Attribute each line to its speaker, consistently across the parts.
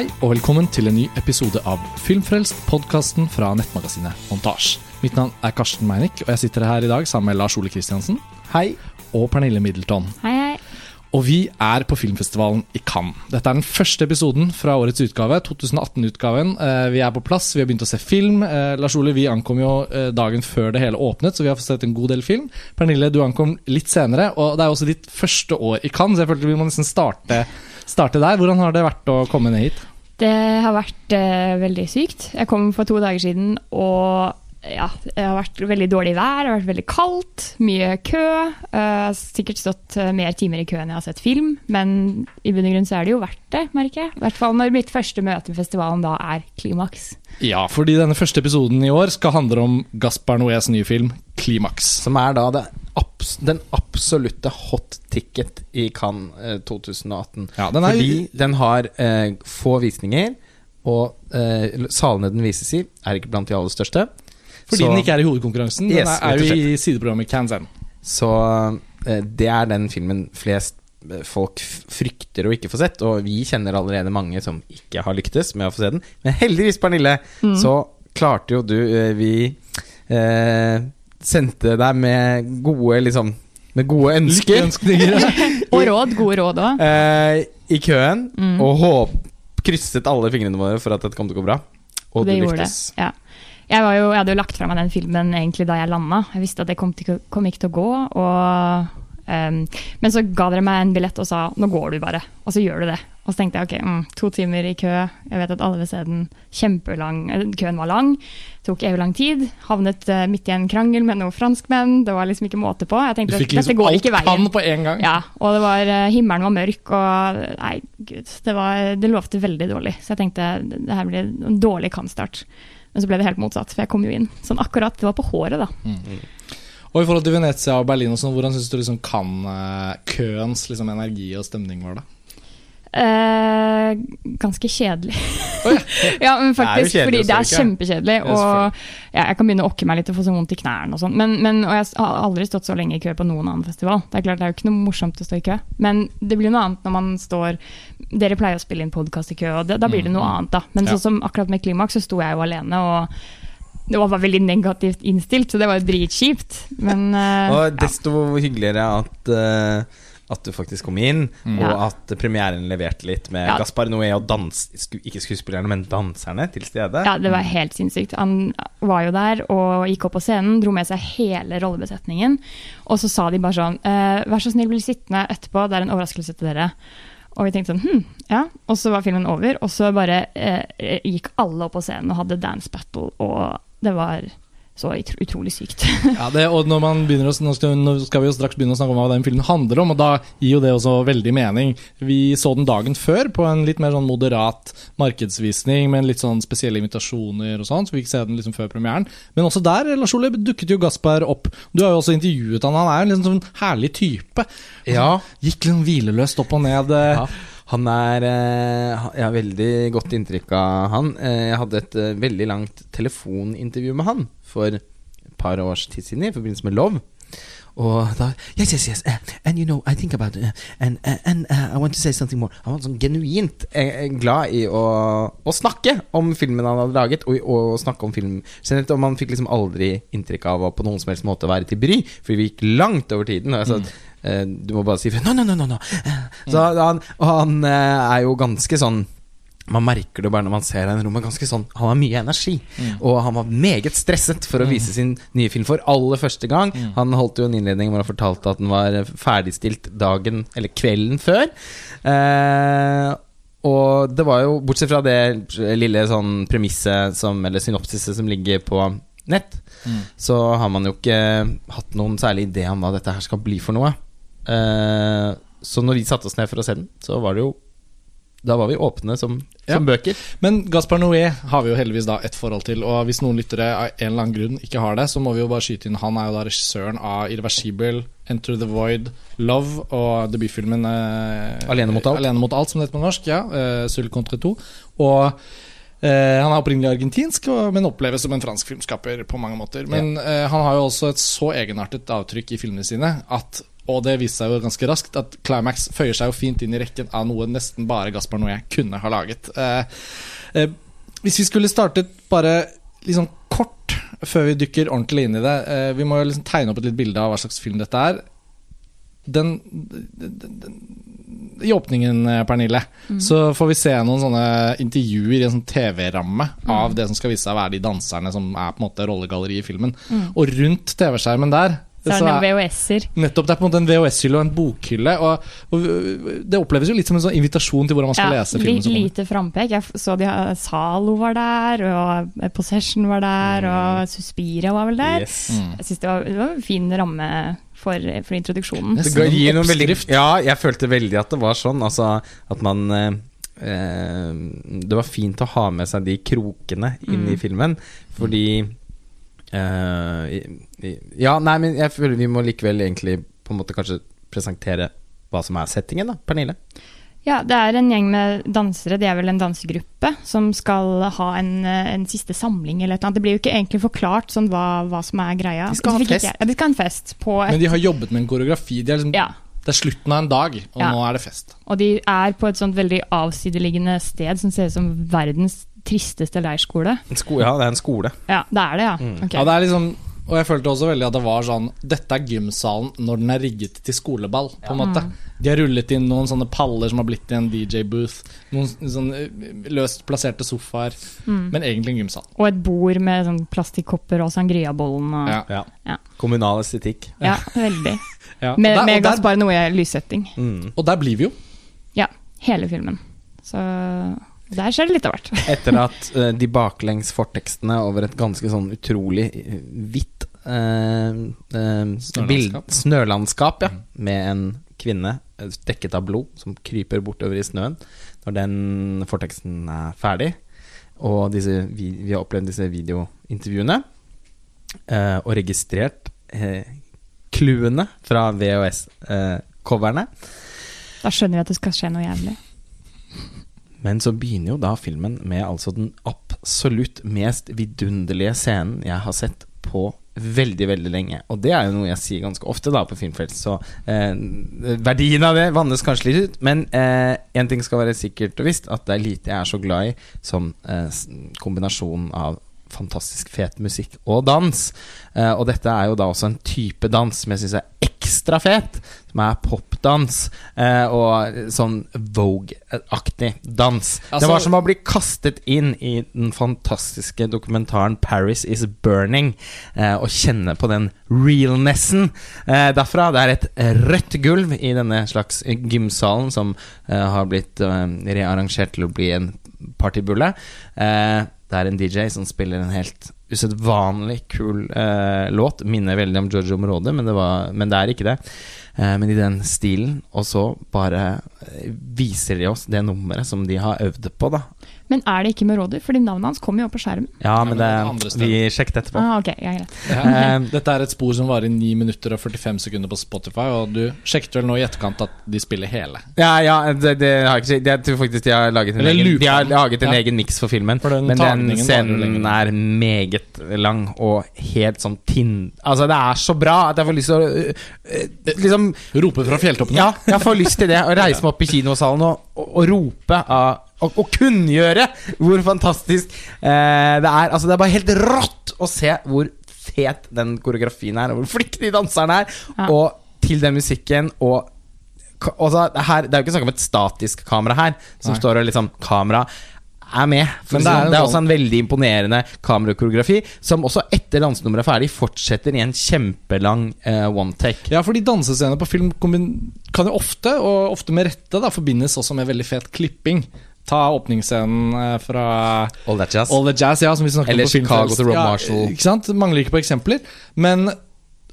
Speaker 1: Hei og velkommen til en ny episode av Filmfrelst, podkasten fra nettmagasinet Montasj. Mitt navn er Karsten Meinick, og jeg sitter her i dag sammen med Lars Ole Kristiansen
Speaker 2: Hei.
Speaker 1: og Pernille Middleton.
Speaker 3: Hei, hei.
Speaker 1: Og vi er på filmfestivalen i Cannes. Dette er den første episoden fra årets utgave, 2018-utgaven. Eh, Vi er på plass, vi har begynt å se film. Eh, Lars Ole, vi ankom jo eh, dagen før det hele åpnet, så vi har fått sett en god del film. Pernille, du ankom litt senere, og det er også ditt første år i Cannes, så jeg følte vi må nesten starte, starte der. Hvordan har det vært å komme ned hit?
Speaker 3: Det har vært eh, veldig sykt. Jeg kom for to dager siden, og ja, det har vært veldig dårlig vær, det har vært veldig kaldt, mye kø. Uh, sikkert stått eh, mer timer i kø enn jeg har sett film, men i bunn og grunn så er det jo verdt det, merker jeg. I hvert fall når mitt første møte med festivalen da er klimaks.
Speaker 1: Ja, fordi denne første episoden i år skal handle om Gaspar Noés nye film, 'Klimaks'.
Speaker 2: Som er da det abs den absolutte hot ticket i Cannes eh, 2018.
Speaker 1: Ja, den er-
Speaker 2: Fordi den har uh, få visninger, og uh, salene den vises i, er ikke blant de aller største.
Speaker 1: Fordi
Speaker 2: Så-
Speaker 1: den ikke er i hovedkonkurransen. Den
Speaker 2: Yes,
Speaker 1: er, er jo i sideprogrammet Kansan.
Speaker 2: Så eh, det er den filmen flest eh, folk frykter å ikke få sett, og vi kjenner allerede mange som ikke har lyktes med å få se den. Men heldigvis, Pernille, så klarte jo du eh, Vi eh, sendte deg med gode liksom Med gode ønsker.
Speaker 3: Og råd, gode råd òg.
Speaker 2: eh, i køen, og håp, krysset alle fingrene våre for at dette kom til å gå bra. Og
Speaker 3: det
Speaker 2: du lyktes.
Speaker 3: det. Ja. Jeg, var jo, jeg hadde jo lagt fra meg den filmen egentlig da jeg landa. Jeg visste at det kom, til, kom ikke til å gå. Og, um, men så ga dere meg en billett og sa nå går du bare. Og så gjør du det. Og så tenkte jeg ok, mm, to timer i kø. Jeg vet at alle vil se den. Kjempelang. eh, Køen var lang. Tok evig lang tid. Havnet uh, midt i en krangel med noen franskmenn. Det var liksom ikke måte på. Jeg
Speaker 1: Du
Speaker 3: tenkte
Speaker 1: fikk
Speaker 3: dette
Speaker 1: liksom alt kan på en gang.
Speaker 3: Ja, og det var, uh, himmelen var mørk, og nei, gud, det, var, det lovte veldig dårlig. Så jeg tenkte det her blir en dårlig kampstart. Men så ble det helt motsatt, for jeg kom jo inn. Sånn akkurat, det var på håret, da.
Speaker 1: Og i forhold til Venezia og Berlin, og sånn, hvordan syns du liksom kan eh, køens liksom, energi og stemning var da?
Speaker 3: Eh, ganske kjedelig. ja, men
Speaker 2: Det er jo
Speaker 3: faktisk,
Speaker 2: kjedelig
Speaker 3: fordi det er kjempekjedelig.
Speaker 2: Ja,
Speaker 3: Og ja, jeg kan begynne å okke meg litt og få så vondt i knærne og sånn. Men, men, og jeg har aldri stått så lenge i kø på noen annen festival. Det er klart det er jo ikke noe morsomt å stå i kø. Men det blir noe annet når man står Dere pleier å spille inn podkast i kø, og det, da blir det noe annet, da. Men sånn som akkurat med Klimaks, så sto jeg jo alene. og det var veldig negativt innstilt, så det var jo dritkjipt. Men uh,
Speaker 2: Og desto hyggeligere at, eh, at du faktisk kom inn, og
Speaker 3: Ja.
Speaker 2: at premieren leverte litt med
Speaker 3: Ja.
Speaker 2: Gaspar Noé og dans, ikke skuespillerne, men danserne til stede.
Speaker 3: Ja, det var helt sinnssykt. Han var jo der og gikk opp på scenen, dro med seg hele rollebesetningen. Og så sa de bare sånn eh, Vær så snill, bli sittende etterpå, det er en overraskelse til dere. Og vi tenkte sånn, hm, ja. Og så var filmen over, og så bare eh, gikk alle opp på scenen og hadde dance battle, og det var så utro- utrolig sykt.
Speaker 1: Ja, det, og når man begynner å, nå, skal, nå skal vi jo straks begynne å snakke om hva den filmen handler om, og da gir jo det også veldig mening. Vi så den dagen før på en litt mer sånn moderat markedsvisning med litt sånn spesielle invitasjoner og sånn, så vi fikk se den liksom før premieren. Men også der Lars Ole, dukket jo Gaspar opp. Du har jo også intervjuet han, han er en liksom sånn herlig type.
Speaker 2: Ja.
Speaker 1: Gikk liksom hvileløst opp og ned. eh,
Speaker 2: Ja, han er eh, Jeg har veldig godt inntrykk av han. Eh, Jeg hadde et veldig langt telefonintervju med han for et par års tid siden i forbindelse med Love. Og da Yes, yes, yes. Uh, and you know, I think about uh, And, uh, and I want to say something more. Han var sånn genuint eh, glad i å, å snakke om filmen han hadde laget, og, og snakke om film generelt. Og man fikk liksom aldri inntrykk av å på noen som helst måte være til bry, for vi gikk langt over tiden. Og jeg sa mm. eh, du må bare si No, no, no, no, no. Eh, Så han, og han eh, er jo ganske sånn man merker det bare når man ser ham i rommet. Ganske sånn Han har mye energi. Og han var meget stresset for å vise sin nye film for aller første gang. Han holdt jo en innledning hvor han fortalte at den var ferdigstilt dagen, eller kvelden før. Eh, og det var jo, bortsett fra det lille sånn premisset som, eller synopsiset som ligger på nett, så har man jo ikke hatt noen særlig idé om hva dette her skal bli for noe. Eh, så når vi satte oss ned for å se den, så var det jo Da var vi åpne som,
Speaker 1: Ja.
Speaker 2: som bøker.
Speaker 1: Men Gaspar Noé har vi jo heldigvis da et forhold til, og hvis noen lyttere av en eller annen grunn ikke har det, så må vi jo bare skyte inn Han er jo da regissøren av Irreversibel, Enter the Void, Love og debutfilmen eh,
Speaker 2: Alene mot alt.
Speaker 1: Alene mot alt, som det heter på norsk. Ja, eh, 'Sul contre to. Og eh, han er opprinnelig argentinsk, men oppleves som en fransk filmskaper på mange måter. Men eh, han har jo også et så egenartet avtrykk i filmene sine at og det viste seg jo ganske raskt at Climax føyer seg jo fint inn i rekken av noe nesten bare Gaspar Noé kunne ha laget. Eh, eh, hvis vi skulle startet bare liksom kort før vi dykker ordentlig inn i det eh, Vi må jo liksom tegne opp et litt bilde av hva slags film dette er. Den, den, den I åpningen, Pernille, Pernille, så får vi se noen sånne intervjuer i en sånn TV-ramme av det som skal vise seg å være de danserne som er på en måte rollegalleriet i filmen. Og rundt TV-skjermen der
Speaker 3: Så er det noen VHS-er.
Speaker 1: Nettopp, Det er på en måte en VHS-hylle og en bokhylle. Og, og Det oppleves jo litt som en sånn invitasjon til hvordan man skal lese filmen.
Speaker 3: li, lite frampek. Jeg så de, Zalo var der, og Possession var der, og Suspiria var vel der.
Speaker 2: Yes.
Speaker 1: Mm.
Speaker 3: Jeg synes det var, det var en fin ramme for, for introduksjonen.
Speaker 2: Det ga- gir noen veldig, ja, jeg følte veldig at det var sånn. Altså at man eh, eh, Det var fint å ha med seg de krokene inn i filmen, fordi eh, Ja, nei, men jeg føler vi må likevel egentlig på en måte kanskje presentere hva som er settingen, da. Pernille?
Speaker 3: Ja, det er en gjeng med dansere, de er vel en dansegruppe, som skal ha en, eh, en siste samling eller et eller annet. Det blir jo ikke egentlig forklart sånn hva, hva som er greia.
Speaker 2: De skal ha
Speaker 3: en
Speaker 2: fest.
Speaker 3: Ja, de skal ha en fest på et,
Speaker 1: Men de har jobbet med en koreografi. De er liksom,
Speaker 3: ja,
Speaker 1: Det er slutten av en dag, og
Speaker 3: Ja.
Speaker 1: nå er det fest.
Speaker 3: og de er på et sånt veldig avsideliggende sted som ser ut som verdens tristeste leirskole.
Speaker 2: En sko ja, det er en skole.
Speaker 3: Ja, det er det, ja.
Speaker 2: Mm.
Speaker 3: Okay.
Speaker 1: Ja, det er liksom Og jeg følte også veldig at det var sånn Dette er gymsalen når den er rigget til skoleball, på en måte. De har rullet inn noen sånne paller som har blitt i en DJ-booth. Noen sånne eh, løst plasserte sofaer.
Speaker 3: Mm.
Speaker 1: Men egentlig en gymsal.
Speaker 3: Og et bord med sånn plastikkopper og sangriabollen og
Speaker 1: Ja.
Speaker 2: Ja.
Speaker 3: Ja.
Speaker 2: Kommunal estetikk.
Speaker 3: Ja, veldig.
Speaker 1: Ja.
Speaker 3: Med,
Speaker 1: der,
Speaker 3: med Gaspar Noé lyssetting.
Speaker 2: Mm.
Speaker 1: og der blir vi jo.
Speaker 3: Ja, hele filmen. Så der skjer det litt av hvert.
Speaker 2: Etter at uh, de baklengs fortekstene over et ganske sånn utrolig eh, hvitt uh, eh, bild- snølandskap, ja, med en kvinne dekket av blod som kryper bortover i snøen. Når den forteksten er ferdig, og disse, vi, vi har opplevd disse videointervjuene, eh, og registrert eh, clouene fra VHS-coverne,
Speaker 3: Da skjønner vi at det skal skje noe jævlig.
Speaker 2: Men så begynner jo da filmen med altså den absolutt mest vidunderlige scenen jeg har sett på veldig, veldig lenge. Og det er jo noe jeg sier ganske ofte da på filmfelt, så eh, verdien av det vannes kanskje litt ut. Men én ting skal være sikkert og visst, at det er lite jeg er så glad i som eh, kombinasjonen av fantastisk fet musikk og dans. Eh, og dette er jo da også en type dans som jeg syns er ekstra fet, som er popdans. Eh, og sånn Vogue-aktig dans. det
Speaker 1: Altså-
Speaker 2: var som å bli kastet inn i den fantastiske dokumentaren 'Paris Is Burning', eh, og kjenne på den realnessen eh, derfra. Det er et rødt gulv i denne slags gymsalen som har blitt rearrangert til å bli en partybulle. Eh, det er en DJ som spiller en helt usedvanlig kul eh, låt. Minner veldig om Giorgio Moroder, men men det er ikke det. Eh, men i den stilen. Og så bare viser de oss det nummeret som de har øvd på, da.
Speaker 3: Men er det ikke med Meroder? Fordi navnet hans kommer jo opp på skjermen.
Speaker 2: Ja,
Speaker 1: men
Speaker 2: men
Speaker 1: det
Speaker 2: det, vi sjekket etterpå.
Speaker 3: Ah, ok, ja, greit.
Speaker 1: Ja. Dette er et spor som varer 9 minutter og 45 sekunder på Spotify, og du sjekket vel nå i etterkant at de spiller hele.
Speaker 2: Ja, ja, det, det har jeg ikke sett. Jeg tror faktisk de har laget en
Speaker 1: Eller
Speaker 2: egen, de har laget en
Speaker 1: Ja.
Speaker 2: egen miks for filmen.
Speaker 1: For den
Speaker 2: men den scenen er meget lang og helt sånn tinn... Altså, det er så bra at jeg får lyst til å øh, øh, Liksom
Speaker 1: Rope fra fjelltoppene.
Speaker 2: Ja, jeg får lyst til det. Å reise meg opp i kinosalen og, og, og rope av og, og kunngjøre hvor fantastisk eh, det er. Altså Det er bare helt rått å se hvor fet den koreografien er, og hvor flinke de danserne er.
Speaker 3: Ja.
Speaker 2: Og til den musikken og altså, det, her, det er jo ikke snakk om et statisk kamera her, som
Speaker 1: Nei.
Speaker 2: står og liksom Kamera er med.
Speaker 1: Men
Speaker 2: det,
Speaker 1: er
Speaker 2: er det er
Speaker 1: sånn-
Speaker 2: også en veldig imponerende kamerakoreografi, som også etter dansenummeret er ferdig, fortsetter i en kjempelang uh, one take.
Speaker 1: Ja, fordi dansescener på film kan jo ofte, og ofte med rette, da, forbindes også med veldig fet klipping. Ta åpningsscenen eh, fra
Speaker 2: All that jazz.
Speaker 1: All the Jazz, ja, som vi snakket
Speaker 2: Eller
Speaker 1: på
Speaker 2: Chicago til Rob
Speaker 1: ja,
Speaker 2: Marshall.
Speaker 1: Ikke sant? Mangler ikke på eksempler. Men,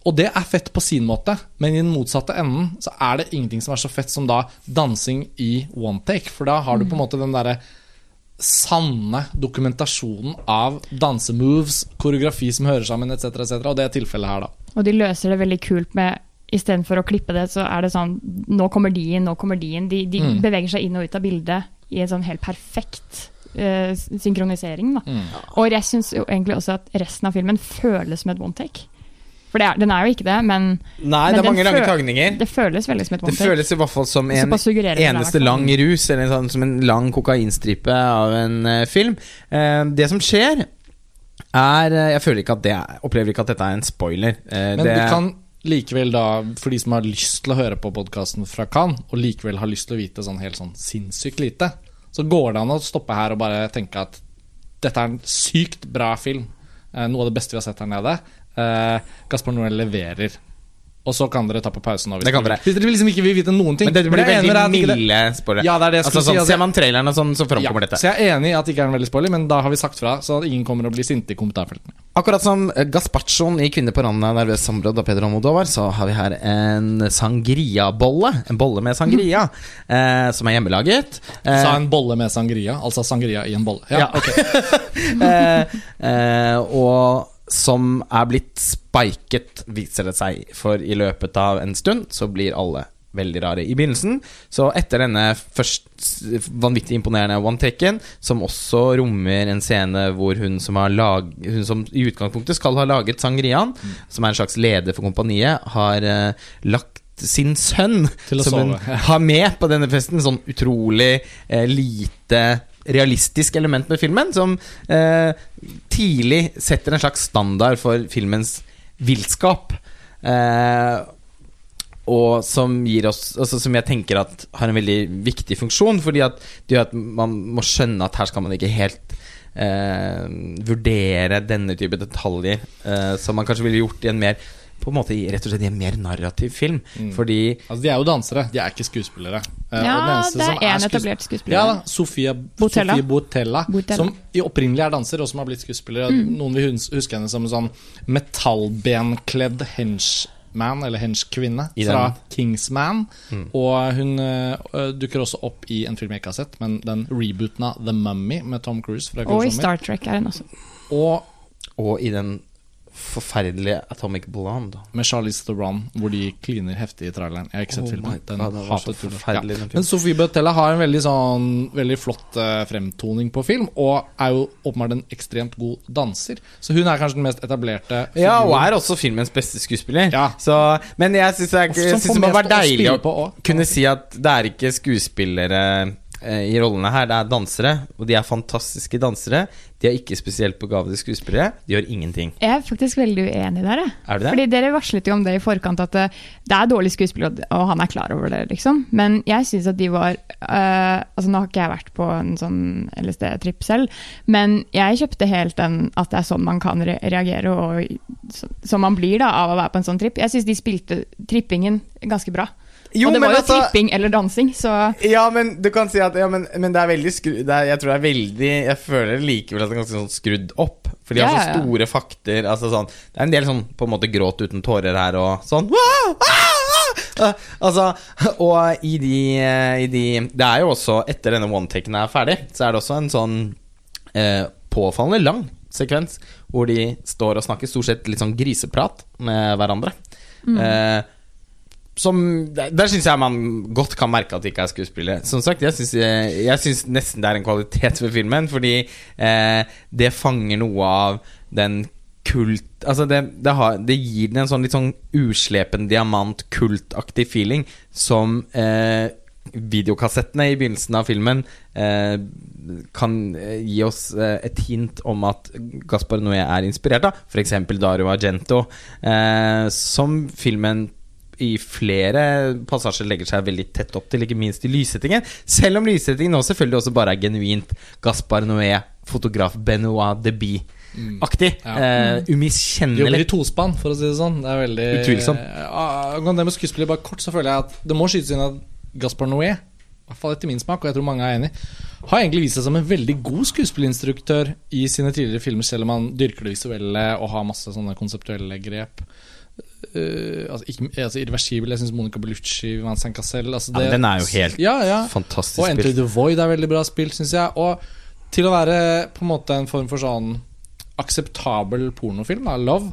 Speaker 1: og det er fett på sin måte, men i den motsatte enden så er det ingenting som er så fett som da dansing i one take. For da har du på en måte den derre sanne dokumentasjonen av dansemoves, koreografi som hører sammen, etc., etc., og det er tilfellet her, da.
Speaker 3: Og de løser det veldig kult med Istedenfor å klippe det, så er det sånn Nå kommer de inn, nå kommer de inn. De, de
Speaker 1: Mm.
Speaker 3: beveger seg inn og ut av bildet i en sånn helt perfekt uh, synkronisering. Da.
Speaker 1: Mm.
Speaker 3: Og jeg syns egentlig også at resten av filmen føles som et one take. For det er, den er jo ikke det, men
Speaker 2: Nei,
Speaker 3: Men
Speaker 2: det er mange lange tagninger.
Speaker 3: det føles veldig som et
Speaker 2: Det
Speaker 3: one take.
Speaker 2: føles i hvert fall som en
Speaker 3: det
Speaker 2: eneste lang rus, eller en sånn, som en lang kokainstripe av en uh, film. Uh, det som skjer, er eh, Jeg føler ikke at det er, opplever ikke at dette er en spoiler. Uh,
Speaker 1: Men
Speaker 2: det,
Speaker 1: du kan likevel da, for de som har lyst til å høre på podkasten fra Cannes, og likevel har lyst til å vite sånn helt sånn sinnssykt lite, så går det an å stoppe her og bare tenke at dette er en sykt bra film. Noe av det beste vi har sett her nede. Eh, Gaspar Noel leverer. Og så kan dere ta på pause nå. Hvis,
Speaker 2: Det kan
Speaker 1: dere, hvis dere liksom ikke vil vite noen ting.
Speaker 2: men det blir
Speaker 1: men er
Speaker 2: veldig
Speaker 1: det-
Speaker 2: milde spoilere.
Speaker 1: Ja, det er det jeg
Speaker 2: altså, sånn,
Speaker 1: si. altså,
Speaker 2: Ser man traileren og sånn, så
Speaker 1: ja,
Speaker 2: framkommer dette.
Speaker 1: så jeg er enig i at det ikke er en veldig spoiler, men da har vi sagt fra, så ingen kommer å bli sinte i kommentarfeltene.
Speaker 2: Akkurat som eh, gazpachoen i 'Kvinner på randen av nervøst sammenbrudd' av Peder Almodovar, så har vi her en sangria-bolle. En bolle med sangria, eh, som er hjemmelaget. Eh,
Speaker 1: Sa en bolle med sangria, altså sangria i en bolle. Ja,
Speaker 2: Ja.
Speaker 1: ok
Speaker 2: eh, eh, og som er blitt spiket, viser det seg. For i løpet av en stund så blir alle veldig rare i begynnelsen. Så etter denne først vanvittig imponerende one-taken, som også rommer en scene hvor hun som, har lag, hun som i utgangspunktet skal ha laget sangriaen, som er en slags leder for kompaniet, har uh, lagt sin sønn, som hun har med på denne festen, sånn utrolig eh, lite realistisk element med filmen, som eh, tidlig setter en slags standard for filmens villskap. Eh, og som gir oss altså Som jeg tenker at har en veldig viktig funksjon, fordi at det gjør at man må skjønne at her skal man ikke helt eh, vurdere denne type detaljer, eh, som man kanskje ville gjort i en mer på en måte i, rett og slett i en mer narrativ film.
Speaker 1: Mm.
Speaker 2: Fordi
Speaker 1: Altså, de er jo dansere, de er ikke skuespillere. Eh,
Speaker 3: Ja,
Speaker 1: og den
Speaker 3: det er én etablert skuespiller.
Speaker 1: Ja da, Sofia
Speaker 3: Botella.
Speaker 1: Sofie Botella,
Speaker 3: Botella.
Speaker 1: som i opprinnelig er danser, og som har blitt skuespiller.
Speaker 3: Mm.
Speaker 1: Noen vil huske henne som en sånn metallbenkledd henchman, eller henchkvinne, fra. Kingsman.
Speaker 2: Mm.
Speaker 1: Og hun uh, dukker også opp i en film jeg ikke har sett, men den rebooten av The Mummy med Tom Cruise fra
Speaker 3: Og i. Star Trek er hun også.
Speaker 1: Og
Speaker 2: Og i den forferdelige Atomic Blonde.
Speaker 1: med Charlize Theron, hvor de kliner heftig i traileren. Jeg har ikke sett
Speaker 2: Oh
Speaker 1: filmen. Den
Speaker 2: God, så
Speaker 1: hatet du.
Speaker 2: forferdelig, den.
Speaker 1: Men Sofie Bøtella har en veldig sånn Veldig flott eh, fremtoning på film, og er jo åpenbart en ekstremt god danser. Så hun er kanskje den mest etablerte
Speaker 2: Ja, og er også filmens beste skuespiller.
Speaker 1: Ja.
Speaker 2: Så, men jeg syns det, må være
Speaker 1: å
Speaker 2: deilig
Speaker 1: spille
Speaker 2: å kunne si at det er ikke skuespillere i rollene her, det er dansere. Og de er fantastiske dansere. De er ikke spesielt begavede skuespillere. De gjør ingenting.
Speaker 3: Jeg er faktisk veldig uenig der.
Speaker 2: Er det?
Speaker 3: Fordi Dere varslet jo om det i forkant, at det, det er dårlig skuespill, og- han er klar over det. liksom. Men jeg syns at de var uh, altså Nå har ikke jeg vært på en sånn LSD-tripp selv, men jeg kjøpte helt den at det er sånn man kan re reagere, og så, som man blir da av å være på en sånn tripp. Jeg syns de spilte trippingen ganske bra.
Speaker 2: Jo,
Speaker 3: og det var jo
Speaker 2: altså-
Speaker 3: tripping eller dansing, så
Speaker 2: Ja, men du kan si at ja, men, men det er veldig skru, det er, Jeg tror det er veldig Jeg føler likevel at det er ganske sånn skrudd opp. For de har
Speaker 3: Ja,
Speaker 2: så store fakter. Altså sånn Det er en del sånn på en måte gråt uten tårer her og sånn wow, ah, ah! Altså Og i de, i de Det er jo også Etter denne one-taken er ferdig, så er det også en sånn eh, påfallende lang sekvens hvor de står og snakker stort sett litt sånn griseprat med hverandre. Eh, som, der der syns jeg man godt kan merke at det ikke er skuespillere. Som sagt, jeg syns, nesten det er en kvalitet ved filmen, fordi eh, det fanger noe av den kult Altså, det, det, har, det gir den en sånn litt sånn uslepen diamant, kultaktig feeling som eh, videokassettene i begynnelsen av filmen eh, kan eh, gi oss eh, et hint om at Gaspar Noé er inspirert av. F.eks. Dario Argento, eh, som filmen i flere passasjer legger seg veldig tett opp til, ikke minst i lyssettingen. Selv om lyssettingen nå selvfølgelig også bare er genuint Gaspar Noé, fotograf Benoit Deby-aktig.
Speaker 1: Ja.
Speaker 2: Eh,
Speaker 1: umiskjennelig. jobber i tospann, for å si det sånn. Det er veldig
Speaker 2: Utvilsomt.
Speaker 1: Angående det med skuespiller, bare kort, så føler jeg at det må skytes inn at Gaspar Noé, i hvert fall etter min smak, og jeg tror mange er enig, har egentlig vist seg som en veldig god skuespillerinstruktør i sine tidligere filmer, selv om han dyrker det visuelle og har masse sånne konseptuelle grep. Eh, altså, ikke, altså Irreversibel. Jeg syns Monica Bellucci, Vincent Cassel altså
Speaker 2: Ja, den er jo helt
Speaker 1: ja, ja.
Speaker 2: fantastisk
Speaker 1: Og Enter the Void er veldig bra spilt, syns jeg. Og til å være på en måte en form for sånn akseptabel pornofilm, da, love,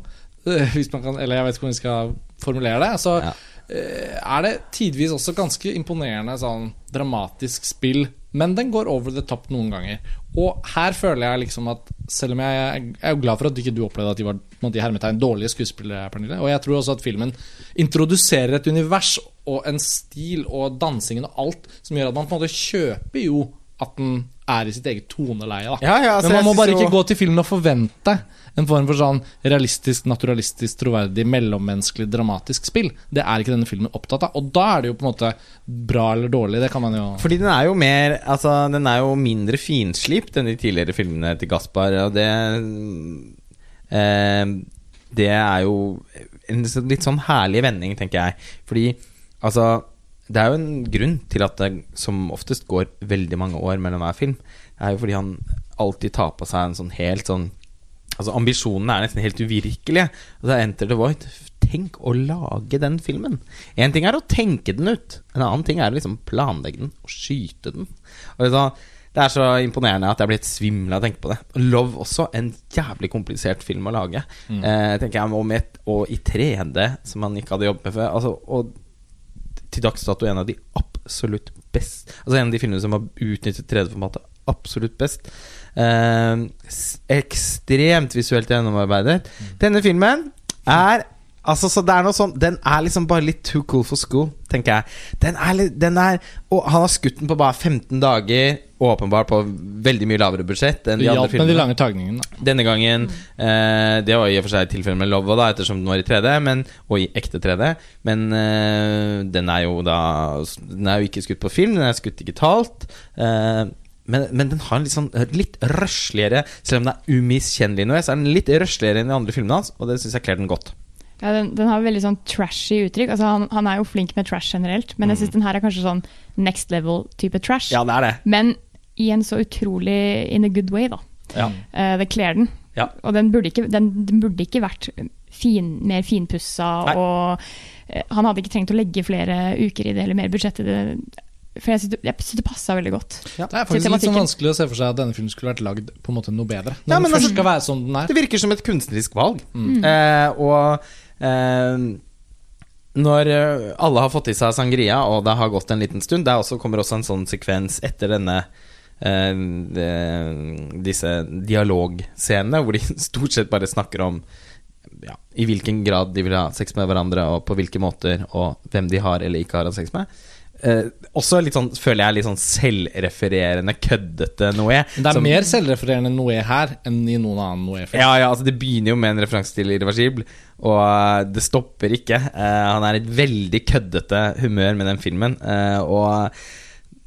Speaker 1: eh, hvis man kan, eller jeg vet ikke hvordan vi skal formulere det, så
Speaker 2: Ja.
Speaker 1: eh, er det tidvis også ganske imponerende sånn dramatisk spill men den går over the top noen ganger. Og her føler jeg liksom at selv om jeg, jeg er jo glad for at ikke du opplevde at de var måte, hermetegn dårlige skuespillere, Pernille, og jeg tror også at filmen introduserer et univers og en stil og dansingen og alt som gjør at man på en måte kjøper jo at den er i sitt eget toneleie. Da.
Speaker 2: Ja, ja, altså,
Speaker 1: Men man må
Speaker 2: bare
Speaker 1: bare
Speaker 2: jo-
Speaker 1: ikke gå til filmen og forvente en form for sånn realistisk, naturalistisk, troverdig, mellommenneskelig, dramatisk spill. Det er ikke denne filmen opptatt av. Og da er det jo på en måte bra eller dårlig. Det kan man jo
Speaker 2: Fordi den er jo mer Altså, den er jo mindre finslipt enn de tidligere filmene til Gaspar, og det eh, Det er jo en litt sånn herlig vending, tenker jeg. Fordi altså Det er jo en grunn til at det som oftest går veldig mange år mellom hver film. Det er jo fordi han alltid tar på seg en sånn helt sånn Altså Ambisjonene er nesten helt uvirkelige. Altså Enter the Void Tenk å lage den filmen. Én ting er å tenke den ut, en annen ting er å liksom planlegge den og skyte den. Og så, det er så imponerende at jeg blir helt svimmel av å tenke på det. Love også, en jævlig komplisert film å lage. Eh, tenker jeg om med, Og i 3D, som man ikke hadde jobbet med før. Altså, og til dags dato en av de absolutt best Altså en av de filmene som har utnyttet 3D-formatet absolutt best. Eh, ekstremt visuelt gjennomarbeidet. Denne filmen er Altså, så det er noe sånn Den er liksom bare litt too cool for school, tenker jeg. Den er litt Den er Og han har skutt den på bare 15 dager, åpenbart på veldig mye lavere budsjett enn de andre
Speaker 1: filmene. med de lange tagningene. da.
Speaker 2: Denne gangen eh, Det var i og for seg tilfellet med Love, da, ettersom den var i 3D, men, og i ekte 3D. Men eh, den er jo da Den er jo ikke skutt på film, den er skutt digitalt. Eh, men, men den har en litt sånn litt røsligere Selv om den er umiskjennelig nå, så er den litt røsligere enn de andre filmene hans, og det syns jeg kler den godt.
Speaker 3: Ja, den, den har veldig sånn trashy uttrykk. Altså, han, han er jo flink med trash generelt, men jeg syns den her er kanskje sånn next level-type trash.
Speaker 2: Ja, det er det.
Speaker 3: Men i en så utrolig in a good way, da.
Speaker 2: Ja.
Speaker 3: Uh, det kler den.
Speaker 2: Ja.
Speaker 3: Og den burde ikke, den, den burde ikke vært fin, mer finpussa,
Speaker 2: Nei.
Speaker 3: og uh, han hadde ikke trengt å legge flere uker i det, eller mer budsjett i det. For jeg syns det, det passa veldig godt. Ja.
Speaker 1: Det er faktisk litt sånn vanskelig å se for seg at denne filmen skulle vært lagd på en måte noe bedre. Når
Speaker 2: Ja, men
Speaker 1: den først
Speaker 2: altså-
Speaker 1: skal være som den er.
Speaker 2: Det virker som et kunstnerisk valg. Eh, og eh, når eh, alle har fått i seg sangria, og det har gått en liten stund Det også, kommer også en sånn sekvens etter denne eh, de, disse dialogscenene, hvor de stort sett bare snakker om ja, i hvilken grad de vil ha sex med hverandre, og på hvilke måter, og hvem de har eller ikke har hatt sex med. Eh, også litt sånn, føler jeg, litt sånn selvrefererende, køddete
Speaker 1: Noé. Det er
Speaker 2: som-
Speaker 1: mer selvrefererende Noé her enn i noen annen Noé-film.
Speaker 2: ja, ja, altså Det begynner jo med en referanse til Irreversibel, og eh, det stopper ikke. Eh, han er i et veldig køddete humør med den filmen. eh, og,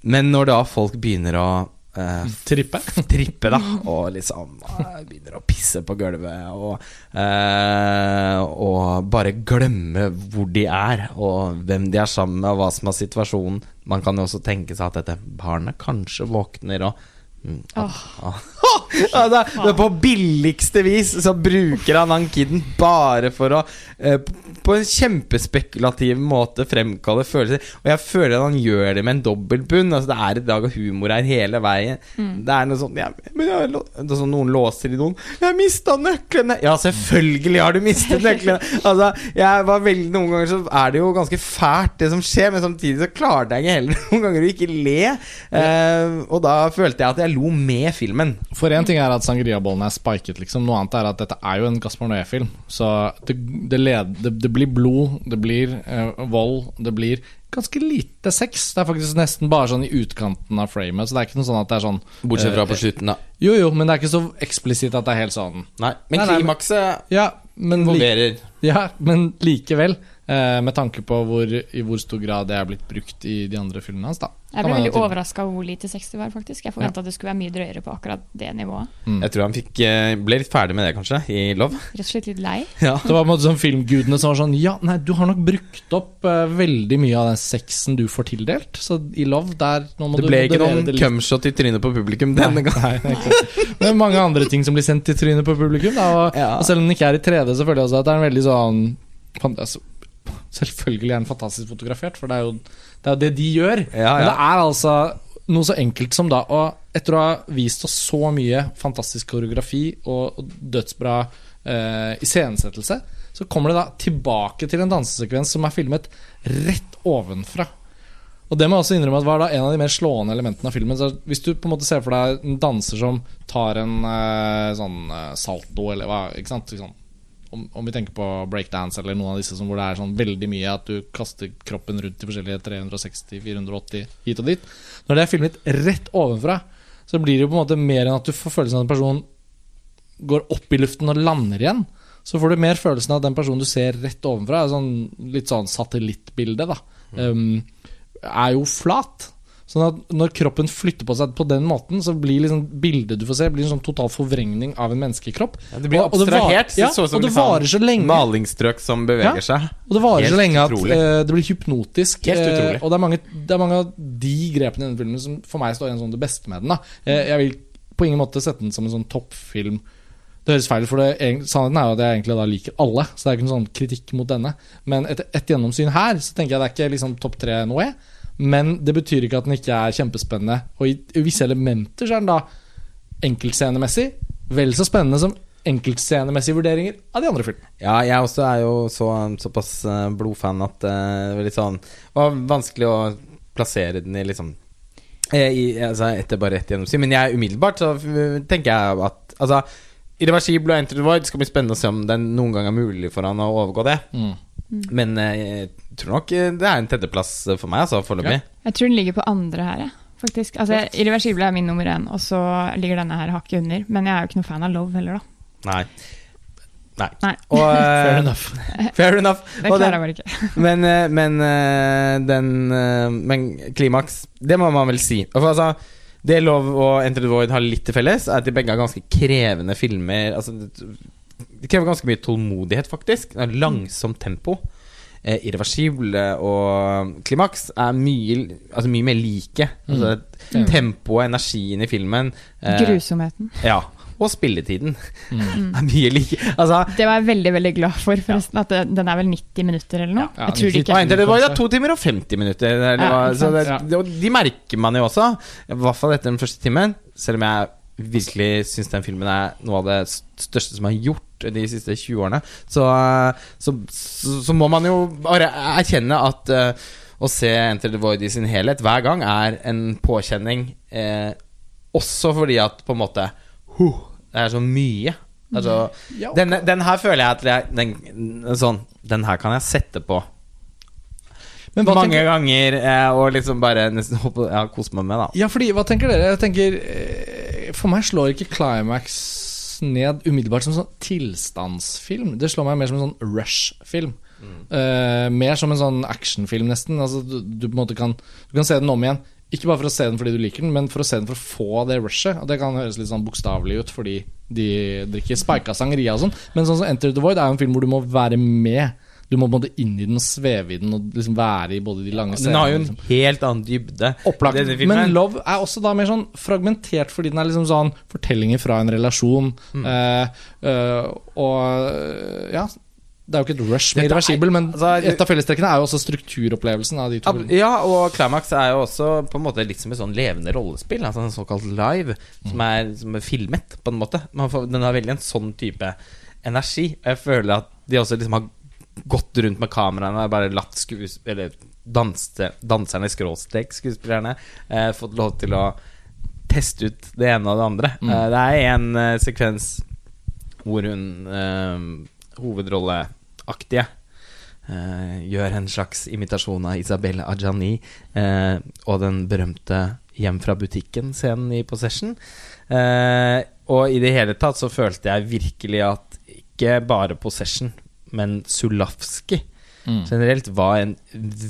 Speaker 2: men når da folk begynner å eh,
Speaker 1: Trippe.
Speaker 2: trippe, da, og liksom uh, begynner å pisse på gulvet, og, uh, og bare glemme hvor de er, og hvem de er sammen med, og hva som er situasjonen. Man kan jo også tenke seg at dette barnet kanskje våkner og mm, at, ja, det, er På billigste vis så bruker han han kiden bare for å eh, På en kjempespekulativ måte fremkalle følelser. Og jeg føler at han gjør det med en dobbeltbunn. Altså, det er et lag av humor her hele veien. Det er noe sånn ja, sånn Noen låser i noen 'Jeg mista nøklene!' Ja, selvfølgelig har du mistet nøklene! Altså, jeg var veldig Noen ganger så er det jo ganske fælt, det som skjer, men samtidig så klarte jeg ikke heller noen ganger å ikke le. Eh, og da følte jeg at jeg lo med filmen.
Speaker 1: For én ting er at sangriabollen er spiket, liksom. Noe annet er at dette er jo en Gaspar Noé-film. Så det, det, led, det, det blir blod, det blir eh, vold, det blir ganske lite sex. Det er faktisk nesten bare sånn i utkanten av framet. Så det er ikke noe sånn at det er sånn
Speaker 2: Bortsett fra
Speaker 1: eh,
Speaker 2: på slutten, da.
Speaker 1: Jo, jo, men det er ikke så eksplisitt at det er helt sånn.
Speaker 2: Nei, men klimakset
Speaker 1: Ja,
Speaker 2: involverer
Speaker 1: ja, men likevel. Eh, med tanke på hvor, i hvor stor grad det er blitt brukt i de andre filmene hans, da.
Speaker 3: Jeg ble veldig overraska over hvor lite sex det var, faktisk. Jeg forventa det skulle være mye drøyere på akkurat det nivået.
Speaker 2: Jeg tror han fikk, eh, ble litt ferdig med det, kanskje, i Love.
Speaker 3: Rett og slett litt lei.
Speaker 2: Ja.
Speaker 1: Det var på en måte sånn filmgudene som var sånn Ja, nei, du har nok brukt opp uh, veldig mye av den sexen du får tildelt. Så i Love, der nå må
Speaker 2: Det
Speaker 1: du
Speaker 2: ble ikke noen
Speaker 1: det
Speaker 2: cumshot i trynet på publikum denne gangen.
Speaker 1: Nei, nei. Men mange andre ting som blir sendt i trynet på publikum. Da, og,
Speaker 2: Ja.
Speaker 1: og selv om den ikke er i 3D, så føler jeg også at det er en veldig sånn altså, Selvfølgelig er den fantastisk fotografert, for det er jo det, er jo det de gjør.
Speaker 2: Ja,
Speaker 1: Men det er altså noe så enkelt som da å Etter å ha vist oss så mye fantastisk koreografi og, og dødsbra eh, iscenesettelse, så kommer det da tilbake til en dansesekvens som er filmet rett ovenfra. Og det må jeg også innrømme at var da en av de mer slående elementene av filmen. Så hvis du på en måte ser for deg en danser som tar en eh, sånn eh, salto, eller hva Ikke sant? Sånn, om, om vi tenker på breakdance eller noen av disse hvor det er sånn veldig mye at du kaster kroppen rundt i forskjellige 360, 480 hit og dit. Når det er filmet rett ovenfra, så blir det jo på en måte mer enn at du får følelsen av at en person går opp i luften og lander igjen. Så får du mer følelsen av at den personen du ser rett ovenfra, sånn, litt sånn satellittbilde, da. Um, er jo flat. Sånn at når kroppen flytter på seg på den måten, så blir liksom bildet du får se, blir en sånn total forvrengning av en menneskekropp.
Speaker 2: Ja, det blir
Speaker 1: Og- og det var-
Speaker 2: abstrahert.
Speaker 1: ja,
Speaker 2: så
Speaker 1: og det
Speaker 2: liksom
Speaker 1: varer så lenge.
Speaker 2: Malingsstrøk som beveger
Speaker 1: Ja.
Speaker 2: seg.
Speaker 1: Og det varer
Speaker 2: Helt
Speaker 1: så lenge at eh, det blir hypnotisk.
Speaker 2: Helt utrolig.
Speaker 1: Uh, og det er, mange, det er mange av de grepene i denne filmen som for meg står igjen som det beste med den. Eh, jeg vil på ingen måte sette den som en sånn toppfilm. Det høres feil ut, for det, sannheten er jo at jeg egentlig da liker alle. Så det er ikke noen sånn kritikk mot denne. Men etter ett gjennomsyn her, så tenker jeg det er ikke liksom topp tre noe. jeg. Men det betyr ikke at den ikke er kjempespennende. Og i, visse elementer så er den da enkeltscenemessig vel så spennende som enkeltscenemessige vurderinger av de andre filmene.
Speaker 2: Ja, jeg også er jo så, såpass eh, blodfan at eh, det sånn var vanskelig å plassere den i liksom eh, i, altså, Etter bare rett gjennomsyn. Men jeg umiddelbart så tenker jeg at Altså, Irreversibel og Enter the Void skal bli spennende å se om det noen gang er mulig for han å overgå det. Men eh, tror nok eh, det er en tredjeplass for meg, altså, foreløpig.
Speaker 3: Jeg tror den ligger på andre her, jeg. Faktisk. Altså, Irreversible er min nummer én, og så ligger denne her hakket under. Men jeg er jo ikke noe fan av Love heller, da.
Speaker 2: Nei. Nei.
Speaker 3: Nei.
Speaker 2: Og, eh,
Speaker 1: Fair enough.
Speaker 2: Fair enough.
Speaker 3: Det klarer jeg bare ikke.
Speaker 2: Men, eh, men eh, den eh, Men klimaks, det må man vel si. For, altså, det Love og Enter the Void har litt til felles, er at de begge er ganske krevende filmer. Altså, det, krever ganske mye tålmodighet, faktisk. Langsomt tempo. Eh, irreversible og klimaks er mye, altså mye mer like. Altså,
Speaker 1: Mm.
Speaker 2: Tempoet, energien i filmen eh,
Speaker 3: Grusomheten.
Speaker 2: Ja. Og spilletiden
Speaker 1: Mm.
Speaker 2: er mye like. Altså,
Speaker 3: Det var jeg veldig veldig glad for, forresten. At det, den er vel 90 minutter eller noe?
Speaker 1: Ja,
Speaker 3: jeg tror det ikke.
Speaker 2: Nei, det var da to timer og 50 minutter. Eller,
Speaker 3: Ja,
Speaker 2: så det, det, de merker man jo også, i hvert fall etter den første timen. Selv om jeg virkelig syns den filmen er noe av det største som er gjort de siste 20 årene, så, så, så, så må man jo bare erkjenne at uh, å se Enter the Void i sin helhet hver gang er en påkjenning. Eh, også fordi at på en måte huh, Det er så mye. Altså,
Speaker 1: Ja,
Speaker 2: den, den her føler jeg at jeg, den, sånn, den her kan jeg sette på mange
Speaker 1: tenker,
Speaker 2: ganger eh, og liksom bare nesten ja, kose meg med, da.
Speaker 1: ja, fordi, hva tenker dere? Jeg tenker eh, For meg slår ikke Climax ned umiddelbart som en sånn tilstandsfilm. Det slår meg mer som en sånn rush-film. Eh, mer som en sånn actionfilm, nesten. Altså, du, du kan Du kan se den om igjen. Ikke bare for å se den fordi du liker den, men for å se den for å få det rushet. Og det kan høres litt sånn bokstavelig ut fordi de drikker spika sangria og sånn. Men sånn som Enter the Void er jo en film hvor du må være med. Du må på måte inn i den og sveve i den og liksom være i både de lange scenene.
Speaker 2: Den har jo en
Speaker 1: liksom.
Speaker 2: helt annen dybde.
Speaker 1: Opplagt. Men Love er også da mer sånn fragmentert, fordi den er liksom sånn fortellinger fra en relasjon.
Speaker 2: Mm.
Speaker 1: Uh, og eh, ja Det er jo ikke et rush med
Speaker 2: er-
Speaker 1: irreversibel, men
Speaker 2: altså,
Speaker 1: et av fellestrekkene er jo også strukturopplevelsen av de to.
Speaker 2: Ja, og Climax er jo også på en måte litt som et sånn levende rollespill. Altså en såkalt live, som er, som er filmet, på en måte. Man får, den har veldig en sånn type energi. Og jeg føler at de også liksom har gått rundt med kameraene og bare latt skues... Eller danse, danserne, skråstrek skuespillerne, eh, fått lov til å teste ut det ene og det andre.
Speaker 1: Mm.
Speaker 2: Eh, det er en eh, sekvens hvor hun eh, hovedrolleaktige eh, gjør en slags imitasjon av Isabelle Adjani eh, og den berømte Hjem fra butikken-scenen i Possession. Eh, og i det hele tatt så følte jeg virkelig at ikke bare Possession, men Sulavski
Speaker 1: Mm.
Speaker 2: generelt var en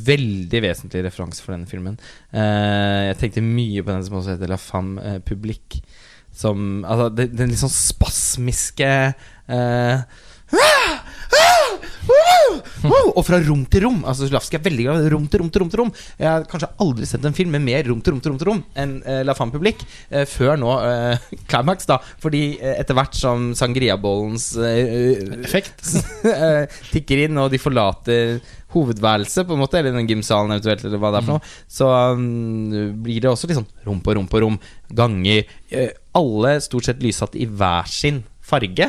Speaker 2: veldig vesentlig referanse for denne filmen. Uh, jeg tenkte mye på den som også heter La Femme eh, Publique. Som Altså, den, den litt sånn spasmiske eh, og fra rom til rom. Altså Slavskij er veldig glad rom til rom til rom til rom. Jeg har kanskje aldri sett en film med mer rom til rom til rom til rom enn uh, La Femme Publique. uh, før nå uh, Climax, da. Fordi eh, etter hvert som sangriabollens eh,
Speaker 1: Effekt.
Speaker 2: eh, tikker inn, og de forlater hovedværelset, på en måte, eller den gymsalen eventuelt, eller hva det er for noe, så um, blir det også litt sånn rom på rom på rom. Ganger. Eh, alle stort sett lyssatt i hver sin farge.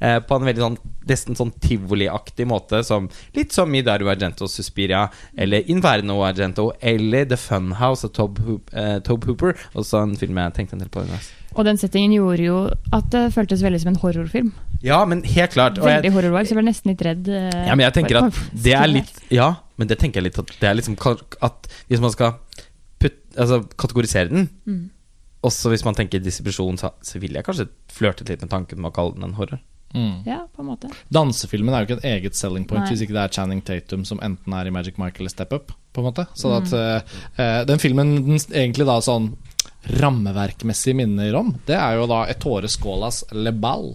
Speaker 2: Eh, på en veldig sånn nesten sånn tivoliaktig måte, som litt som i Dario Argento Suspiria, eller Inverno Argento, eller The Funhouse av Tobe, eh, Hooper. Også en film jeg tenkte en del på.
Speaker 3: Og den settingen gjorde jo at det føltes veldig som en horrorfilm.
Speaker 2: Ja, men helt klart. og
Speaker 3: Veldig horror så jeg ble nesten litt redd. eh,
Speaker 2: Ja, men jeg tenker at det er litt Ja, men det tenker jeg litt at det er liksom At hvis man skal putt, altså, kategorisere den
Speaker 3: Mm.
Speaker 2: Også hvis man tenker distribusjon, så, så vil jeg kanskje flørte litt med tanken med å kalle den en horror.
Speaker 1: Mm.
Speaker 3: Ja, på en måte.
Speaker 1: Dansefilmen er jo ikke et eget selling point
Speaker 3: Nei.
Speaker 1: hvis ikke det er Channing Tatum som enten er i Magic Michael eller Step Up. på en måte Så
Speaker 3: Mm.
Speaker 1: at eh, den filmen den egentlig da sånn rammeverkmessig minner om, det er jo da Ettore Skålas Le Ball.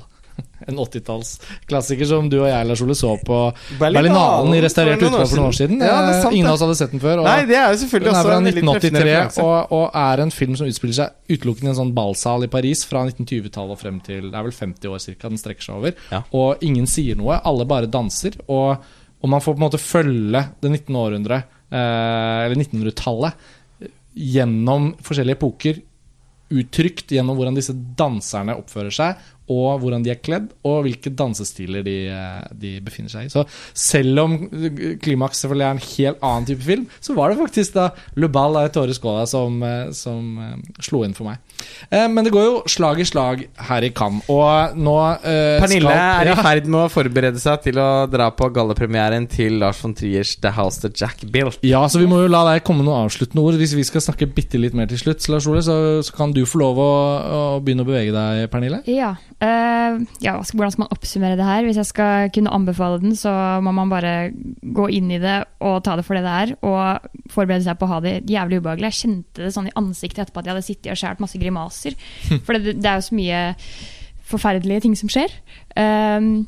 Speaker 1: En 80-tallsklassiker som du og jeg Lars Ole, så på
Speaker 2: Berlinalen
Speaker 1: i restaurert utgave for noen år siden.
Speaker 2: Ja, det er
Speaker 1: Eh,
Speaker 2: sant,
Speaker 1: Ingen av oss hadde sett den før. Og
Speaker 2: Nei, det er jo selvfølgelig
Speaker 1: den er
Speaker 2: også
Speaker 1: fra
Speaker 2: en veldig
Speaker 1: 1983 og, og er en film som utspiller seg utelukkende i en sånn ballsal i Paris fra 1920-tallet og frem til Det er vel 50 år cirka den strekker seg over.
Speaker 2: Ja.
Speaker 1: Og ingen sier noe, alle bare danser. Og, og man får på en måte følge det 19. århundret, eh, eller 1900-tallet, gjennom forskjellige epoker. Uttrykt gjennom hvordan disse danserne oppfører seg, og hvordan de er kledd, og hvilke dansestiler de, eh, de befinner seg i. Så selv om Klimaks selvfølgelig er en helt annen type film, så var det faktisk da Le Ball av Tore Skåla som, eh, som eh, slo inn for meg. Eh, Men det går jo slag i slag her i Cannes, og nå eh,
Speaker 2: Pernille
Speaker 1: skal-
Speaker 2: er i ferd med å forberede seg til å dra på gallepremieren til Lars von Triers The House The Jack Built.
Speaker 1: Ja, så vi må jo la deg komme noen avsluttende ord. Hvis vi skal snakke bitte litt mer til slutt, så Lars Ole, så, så kan du få lov å, å begynne å bevege deg, Pernille.
Speaker 3: Ja. Eh, ja, hvordan skal man oppsummere det her? Hvis jeg skal kunne anbefale den, så må man bare gå inn i det og ta det for det det er, og forberede seg på å ha det jævlig ubehagelig. Jeg kjente det sånn i ansiktet etterpå at jeg hadde sittet og skåret masse grimaser. For det, det er jo så mye forferdelige ting som skjer. Uh,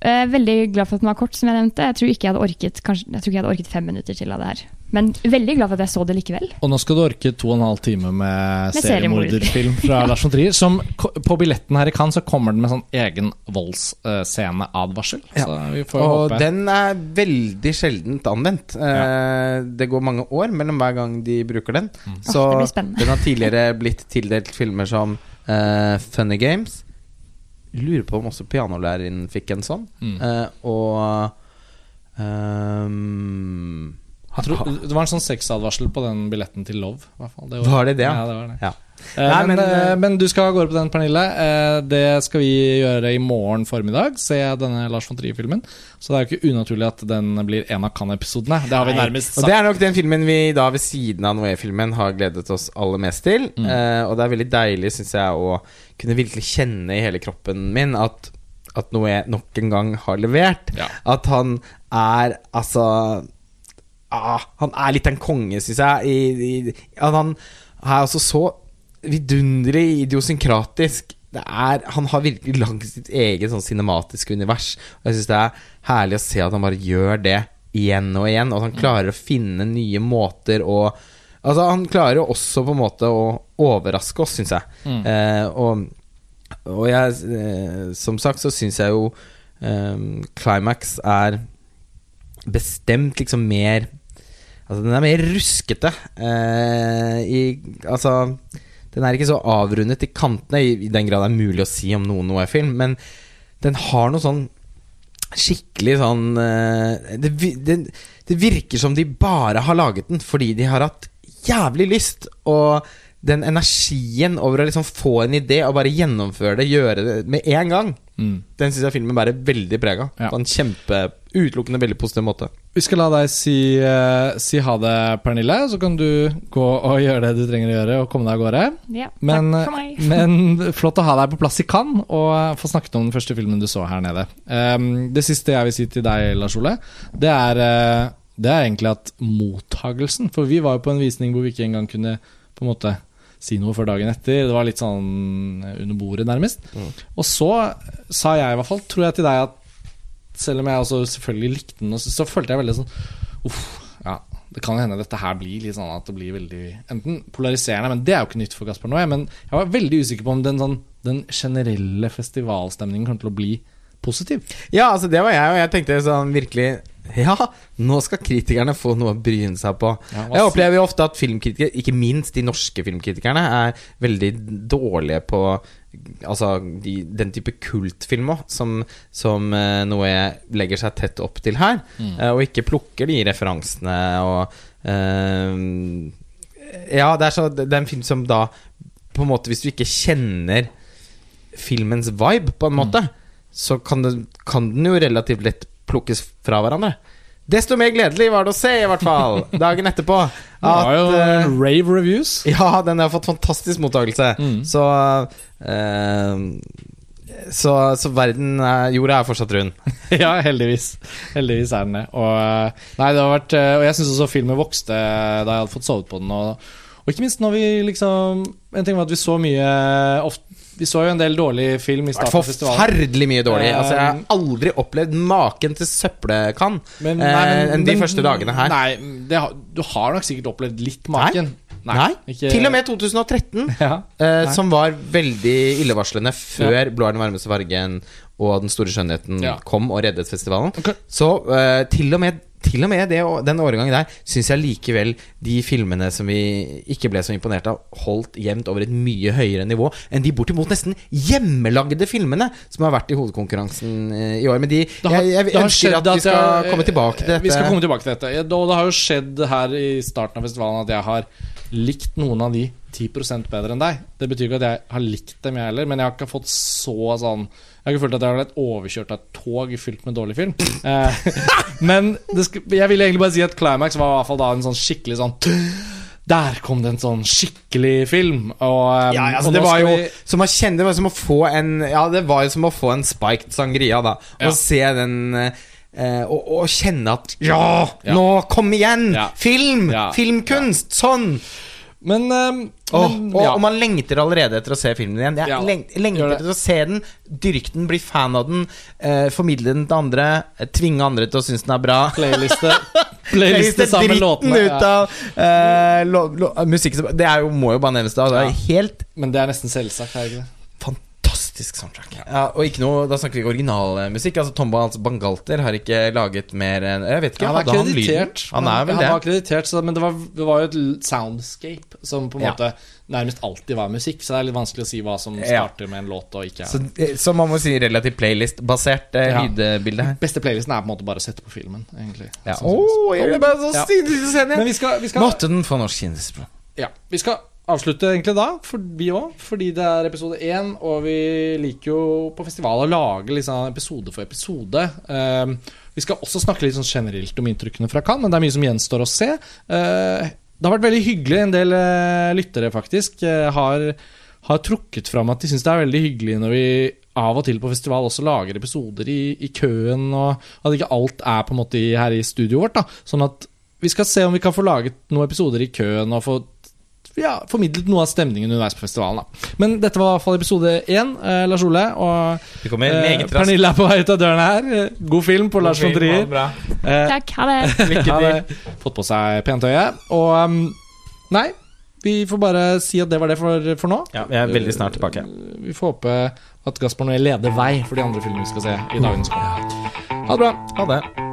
Speaker 3: jeg er veldig glad for at den var kort, som jeg nevnte. Jeg tror ikke jeg hadde orket, kanskje, jeg tror ikke jeg hadde orket fem minutter til av det her. Men veldig glad for at jeg så det likevel.
Speaker 1: Og nå skal du orke to og en halv time med,
Speaker 3: Med
Speaker 1: seriemorderfilm fra Lars von Trier. Som på billetten her i Cannes så kommer den med sånn egen voldssceneadvarsel.
Speaker 2: Ja.
Speaker 1: Så vi får
Speaker 2: Og
Speaker 1: håpe
Speaker 2: den er veldig sjeldent anvendt. Eh, det går mange år mellom hver gang de bruker den. Så
Speaker 3: det blir spennende.
Speaker 2: den har tidligere blitt tildelt filmer som eh, Funny Games. Lurer på om også pianolæreren fikk en sånn.
Speaker 1: Mm.
Speaker 2: Eh, og ehm,
Speaker 1: Jeg tror, Det var en sånn sexadvarsel på den billetten til Love. Det
Speaker 2: Var det det, ja?
Speaker 1: Det var det.
Speaker 2: Ja.
Speaker 1: Eh,
Speaker 2: Nei,
Speaker 1: men,
Speaker 2: men,
Speaker 1: eh,
Speaker 2: eh,
Speaker 1: men du skal av gårde på den, Pernille. Eh, det skal vi gjøre i morgen formiddag. Se denne Lars von Trier-filmen. Så det er jo ikke unaturlig at den blir en av Cannes-episodene. Det har vi nærmest
Speaker 2: Og
Speaker 1: sagt.
Speaker 2: det er nok den filmen vi da ved siden av Noé-filmen har gledet oss aller mest til.
Speaker 1: Mm.
Speaker 2: Eh, og det er veldig deilig, syns jeg, å kunne virkelig kjenne i hele kroppen min at, at Noé nok en gang har levert.
Speaker 1: Ja.
Speaker 2: At han er altså ah, Han er litt en konge, syns jeg. I, i, han er altså så vidunderlig idiosynkratisk. Det er, han har virkelig lagd sitt eget sånn cinematiske univers. Og jeg syns det er herlig å se at han bare gjør det igjen og igjen. Og at han klarer å finne nye måter å Altså Han klarer jo også på en måte å overraske oss, syns jeg.
Speaker 1: Mm.
Speaker 2: Eh, og, og jeg eh, Som sagt så syns jeg jo eh, Climax er bestemt liksom mer Altså den er mer ruskete eh, i, Altså Den er ikke så avrundet i kantene I, i den grad det er mulig å si om noen Noé-film Men den har noe sånn Skikkelig sånn eh, det, det, det virker som de bare har laget den Fordi de har hatt jævlig lyst Og den energien over å liksom få en idé Og bare gjennomføre det Gjøre det med en gang
Speaker 1: Mm.
Speaker 2: Den synes jeg filmen bærer veldig preg av
Speaker 1: Ja.
Speaker 2: På en kjempe, utelukkende veldig positiv måte
Speaker 1: Vi skal la deg si, uh, si ha det, Pernille. Så kan du gå og gjøre det du trenger å gjøre, og komme deg av gårde.
Speaker 3: Ja,
Speaker 1: Men,
Speaker 3: takk for meg.
Speaker 1: men flott å ha deg på plass i Cannes og få snakket om den første filmen du så her nede. Um, det siste jeg vil si til deg, Lars Ole, det er, uh, det er egentlig at mottagelsen For vi var jo på en visning hvor vi ikke engang kunne på en måte si noe før dagen etter. Det var litt sånn under bordet, nærmest. Og så sa jeg i hvert fall, tror jeg til deg, at selv om jeg også selvfølgelig likte den, så følte jeg veldig sånn Uff, ja. Det kan hende dette her blir litt sånn at det blir veldig Enten polariserende, men det er jo ikke nytt for Gaspar Noé. Men jeg var veldig usikker på om den, sånn, den generelle festivalstemningen kommer til å bli positiv.
Speaker 2: Ja, altså det var jeg, og jeg tenkte sånn virkelig Ja, nå skal kritikerne få noe å bryne seg på.
Speaker 1: Ja,
Speaker 2: jeg opplever jo ofte at filmkritikere, ikke minst de norske filmkritikerne, er veldig dårlige på Altså de, den type kultfilm òg, som, som uh, noe legger seg tett opp til her. eh, og ikke plukker de referansene og uh, Ja, det er, så, det er en film som da På en måte Hvis du ikke kjenner filmens vibe, på en måte, så kan, det, kan den jo relativt lett plukkes fra hverandre. Desto mer gledelig var det å se, i hvert fall, dagen etterpå.
Speaker 1: Det var jo
Speaker 2: uh,
Speaker 1: rave reviews.
Speaker 2: ja, den har fått fantastisk mottakelse.
Speaker 1: Mm.
Speaker 2: Så uh, så, så verden uh, Jorda er fortsatt rund.
Speaker 1: ja, heldigvis. Heldigvis er den det. Og, eh, nei, det har vært, og jeg syns også filmen vokste da jeg hadde fått sovet på den. Og, og ikke minst når vi liksom En ting var at vi så mye ofte, Vi så jo en del dårlig film i starten av festivalen.
Speaker 2: Forferdelig mye dårlig.
Speaker 1: Eh,
Speaker 2: Altså, jeg har aldri opplevd maken til søppelkann
Speaker 1: enn
Speaker 2: eh,
Speaker 1: nei,
Speaker 2: enn de
Speaker 1: men-
Speaker 2: første dagene her.
Speaker 1: Nei, det, du har nok sikkert opplevd litt maken.
Speaker 2: Nei,
Speaker 1: ikke-
Speaker 2: til og med 2013,
Speaker 1: Ja.
Speaker 2: eh, som var veldig illevarslende før 'Blå er den varmeste fargen' og 'Den store skjønnheten'
Speaker 1: Ja.
Speaker 2: kom og reddet festivalen.
Speaker 1: Okay.
Speaker 2: Så eh, til og med til og med det, den årgangen der syns jeg likevel de filmene som vi ikke ble så imponert av, holdt jevnt over et mye høyere nivå enn de bortimot nesten hjemmelagde filmene som har vært i hovedkonkurransen eh, i år. Men de,
Speaker 1: har-
Speaker 2: jeg, jeg ønsker at vi skal
Speaker 1: jeg-
Speaker 2: komme tilbake til dette.
Speaker 1: Vi skal komme tilbake til dette. Og det har jo skjedd her i starten av festivalen at jeg har likt noen av de 10% bedre enn deg. Det betyr ikke at jeg har likt dem, jeg heller, men jeg har ikke fått så sånn Jeg har ikke følt at jeg har blitt overkjørt av et tog fylt med dårlig film. Eh, men det skal, jeg ville egentlig bare si at Climax var i hvert fall da en sånn skikkelig sånn Der kom det en sånn skikkelig film. Og, eh,
Speaker 2: Ja, altså,
Speaker 1: og
Speaker 2: det var jo
Speaker 1: vi-
Speaker 2: som å kjenne Det var som å få en Ja, det var jo som å få en spiked sangria, da.
Speaker 1: Ja.
Speaker 2: Og se den eh, og, og kjenne at Ja,
Speaker 1: Ja.
Speaker 2: nå kom igjen! Film! Filmkunst! Sånn!
Speaker 1: Men, um,
Speaker 2: oh,
Speaker 1: men
Speaker 2: og,
Speaker 1: ja.
Speaker 2: og man lengter allerede etter å se filmen igjen. Jeg
Speaker 1: Ja,
Speaker 2: lengter etter å se den, dyrke den, bli fan av den, eh, formidle den til andre, eh, tvinge andre til å synes den er bra.
Speaker 1: Playliste Playliste sammen
Speaker 2: dritten
Speaker 1: låtene.
Speaker 2: ut av eh, lo, lo, musikk som Det er jo, må jo bare nevnes da. Det er
Speaker 1: Ja.
Speaker 2: helt
Speaker 1: Men det er nesten selvsagt, er det ikke det?
Speaker 2: Fantastisk soundtrack. Ja, og ikke noe, Da snakker vi ikke originalmusikk. Altså Tomba altså Bangalter har ikke laget mer enn Jeg vet ikke,
Speaker 1: Han er
Speaker 2: hadde han lyden? Han er vel
Speaker 1: han
Speaker 2: det.
Speaker 1: var kreditert, så, men det var, det var jo et soundscape som på en
Speaker 2: Ja.
Speaker 1: måte nærmest alltid var musikk. Så det er litt vanskelig å si hva som
Speaker 2: Ja.
Speaker 1: starter med en låt og ikke.
Speaker 2: Så, eh, så man må si relativt playlist-basert eh,
Speaker 1: Ja.
Speaker 2: lydbilde her.
Speaker 1: Beste playlisten er på en måte bare å sette på filmen, egentlig.
Speaker 2: Ja.
Speaker 1: Sånn
Speaker 2: oh, jeg ble bare så
Speaker 1: Ja. Men vi skal, vi skal,
Speaker 2: Måtte den få norsk kjendisspråk.
Speaker 1: ja, vi skal avslutte egentlig da, for vi òg. Fordi det er episode én, og vi liker jo på festival å lage liksom episode for episode. Uh, vi skal også snakke litt sånn generelt om inntrykkene fra Cannes, men det er mye som gjenstår å se. Uh, det har vært veldig hyggelig. En del uh, lyttere faktisk eh, har, har trukket fram at de syns det er veldig hyggelig når vi av og til på festival også lager episoder i, i køen, og at ikke alt er på en måte her i studioet vårt. da Sånn at vi skal se om vi kan få laget noen episoder i køen og få ja, formidlet noe av stemningen underveis på festivalen. da Men dette var i hvert fall episode én, eh, Lars Ole. Og eh. Pernille er på vei ut av døren her. Eh, God film på Lars von Trier. Eh,
Speaker 3: Takk, ha det.
Speaker 2: Lykke til.
Speaker 1: fått på seg pent øye. Og um, nei, vi får bare si at det var det for, for nå.
Speaker 2: Ja, vi er veldig snart tilbake.
Speaker 1: Vi får håpe at Gaspar Noé leder vei for de andre filmene vi skal se i dagene som kommer. Ha det bra.
Speaker 2: Ha det.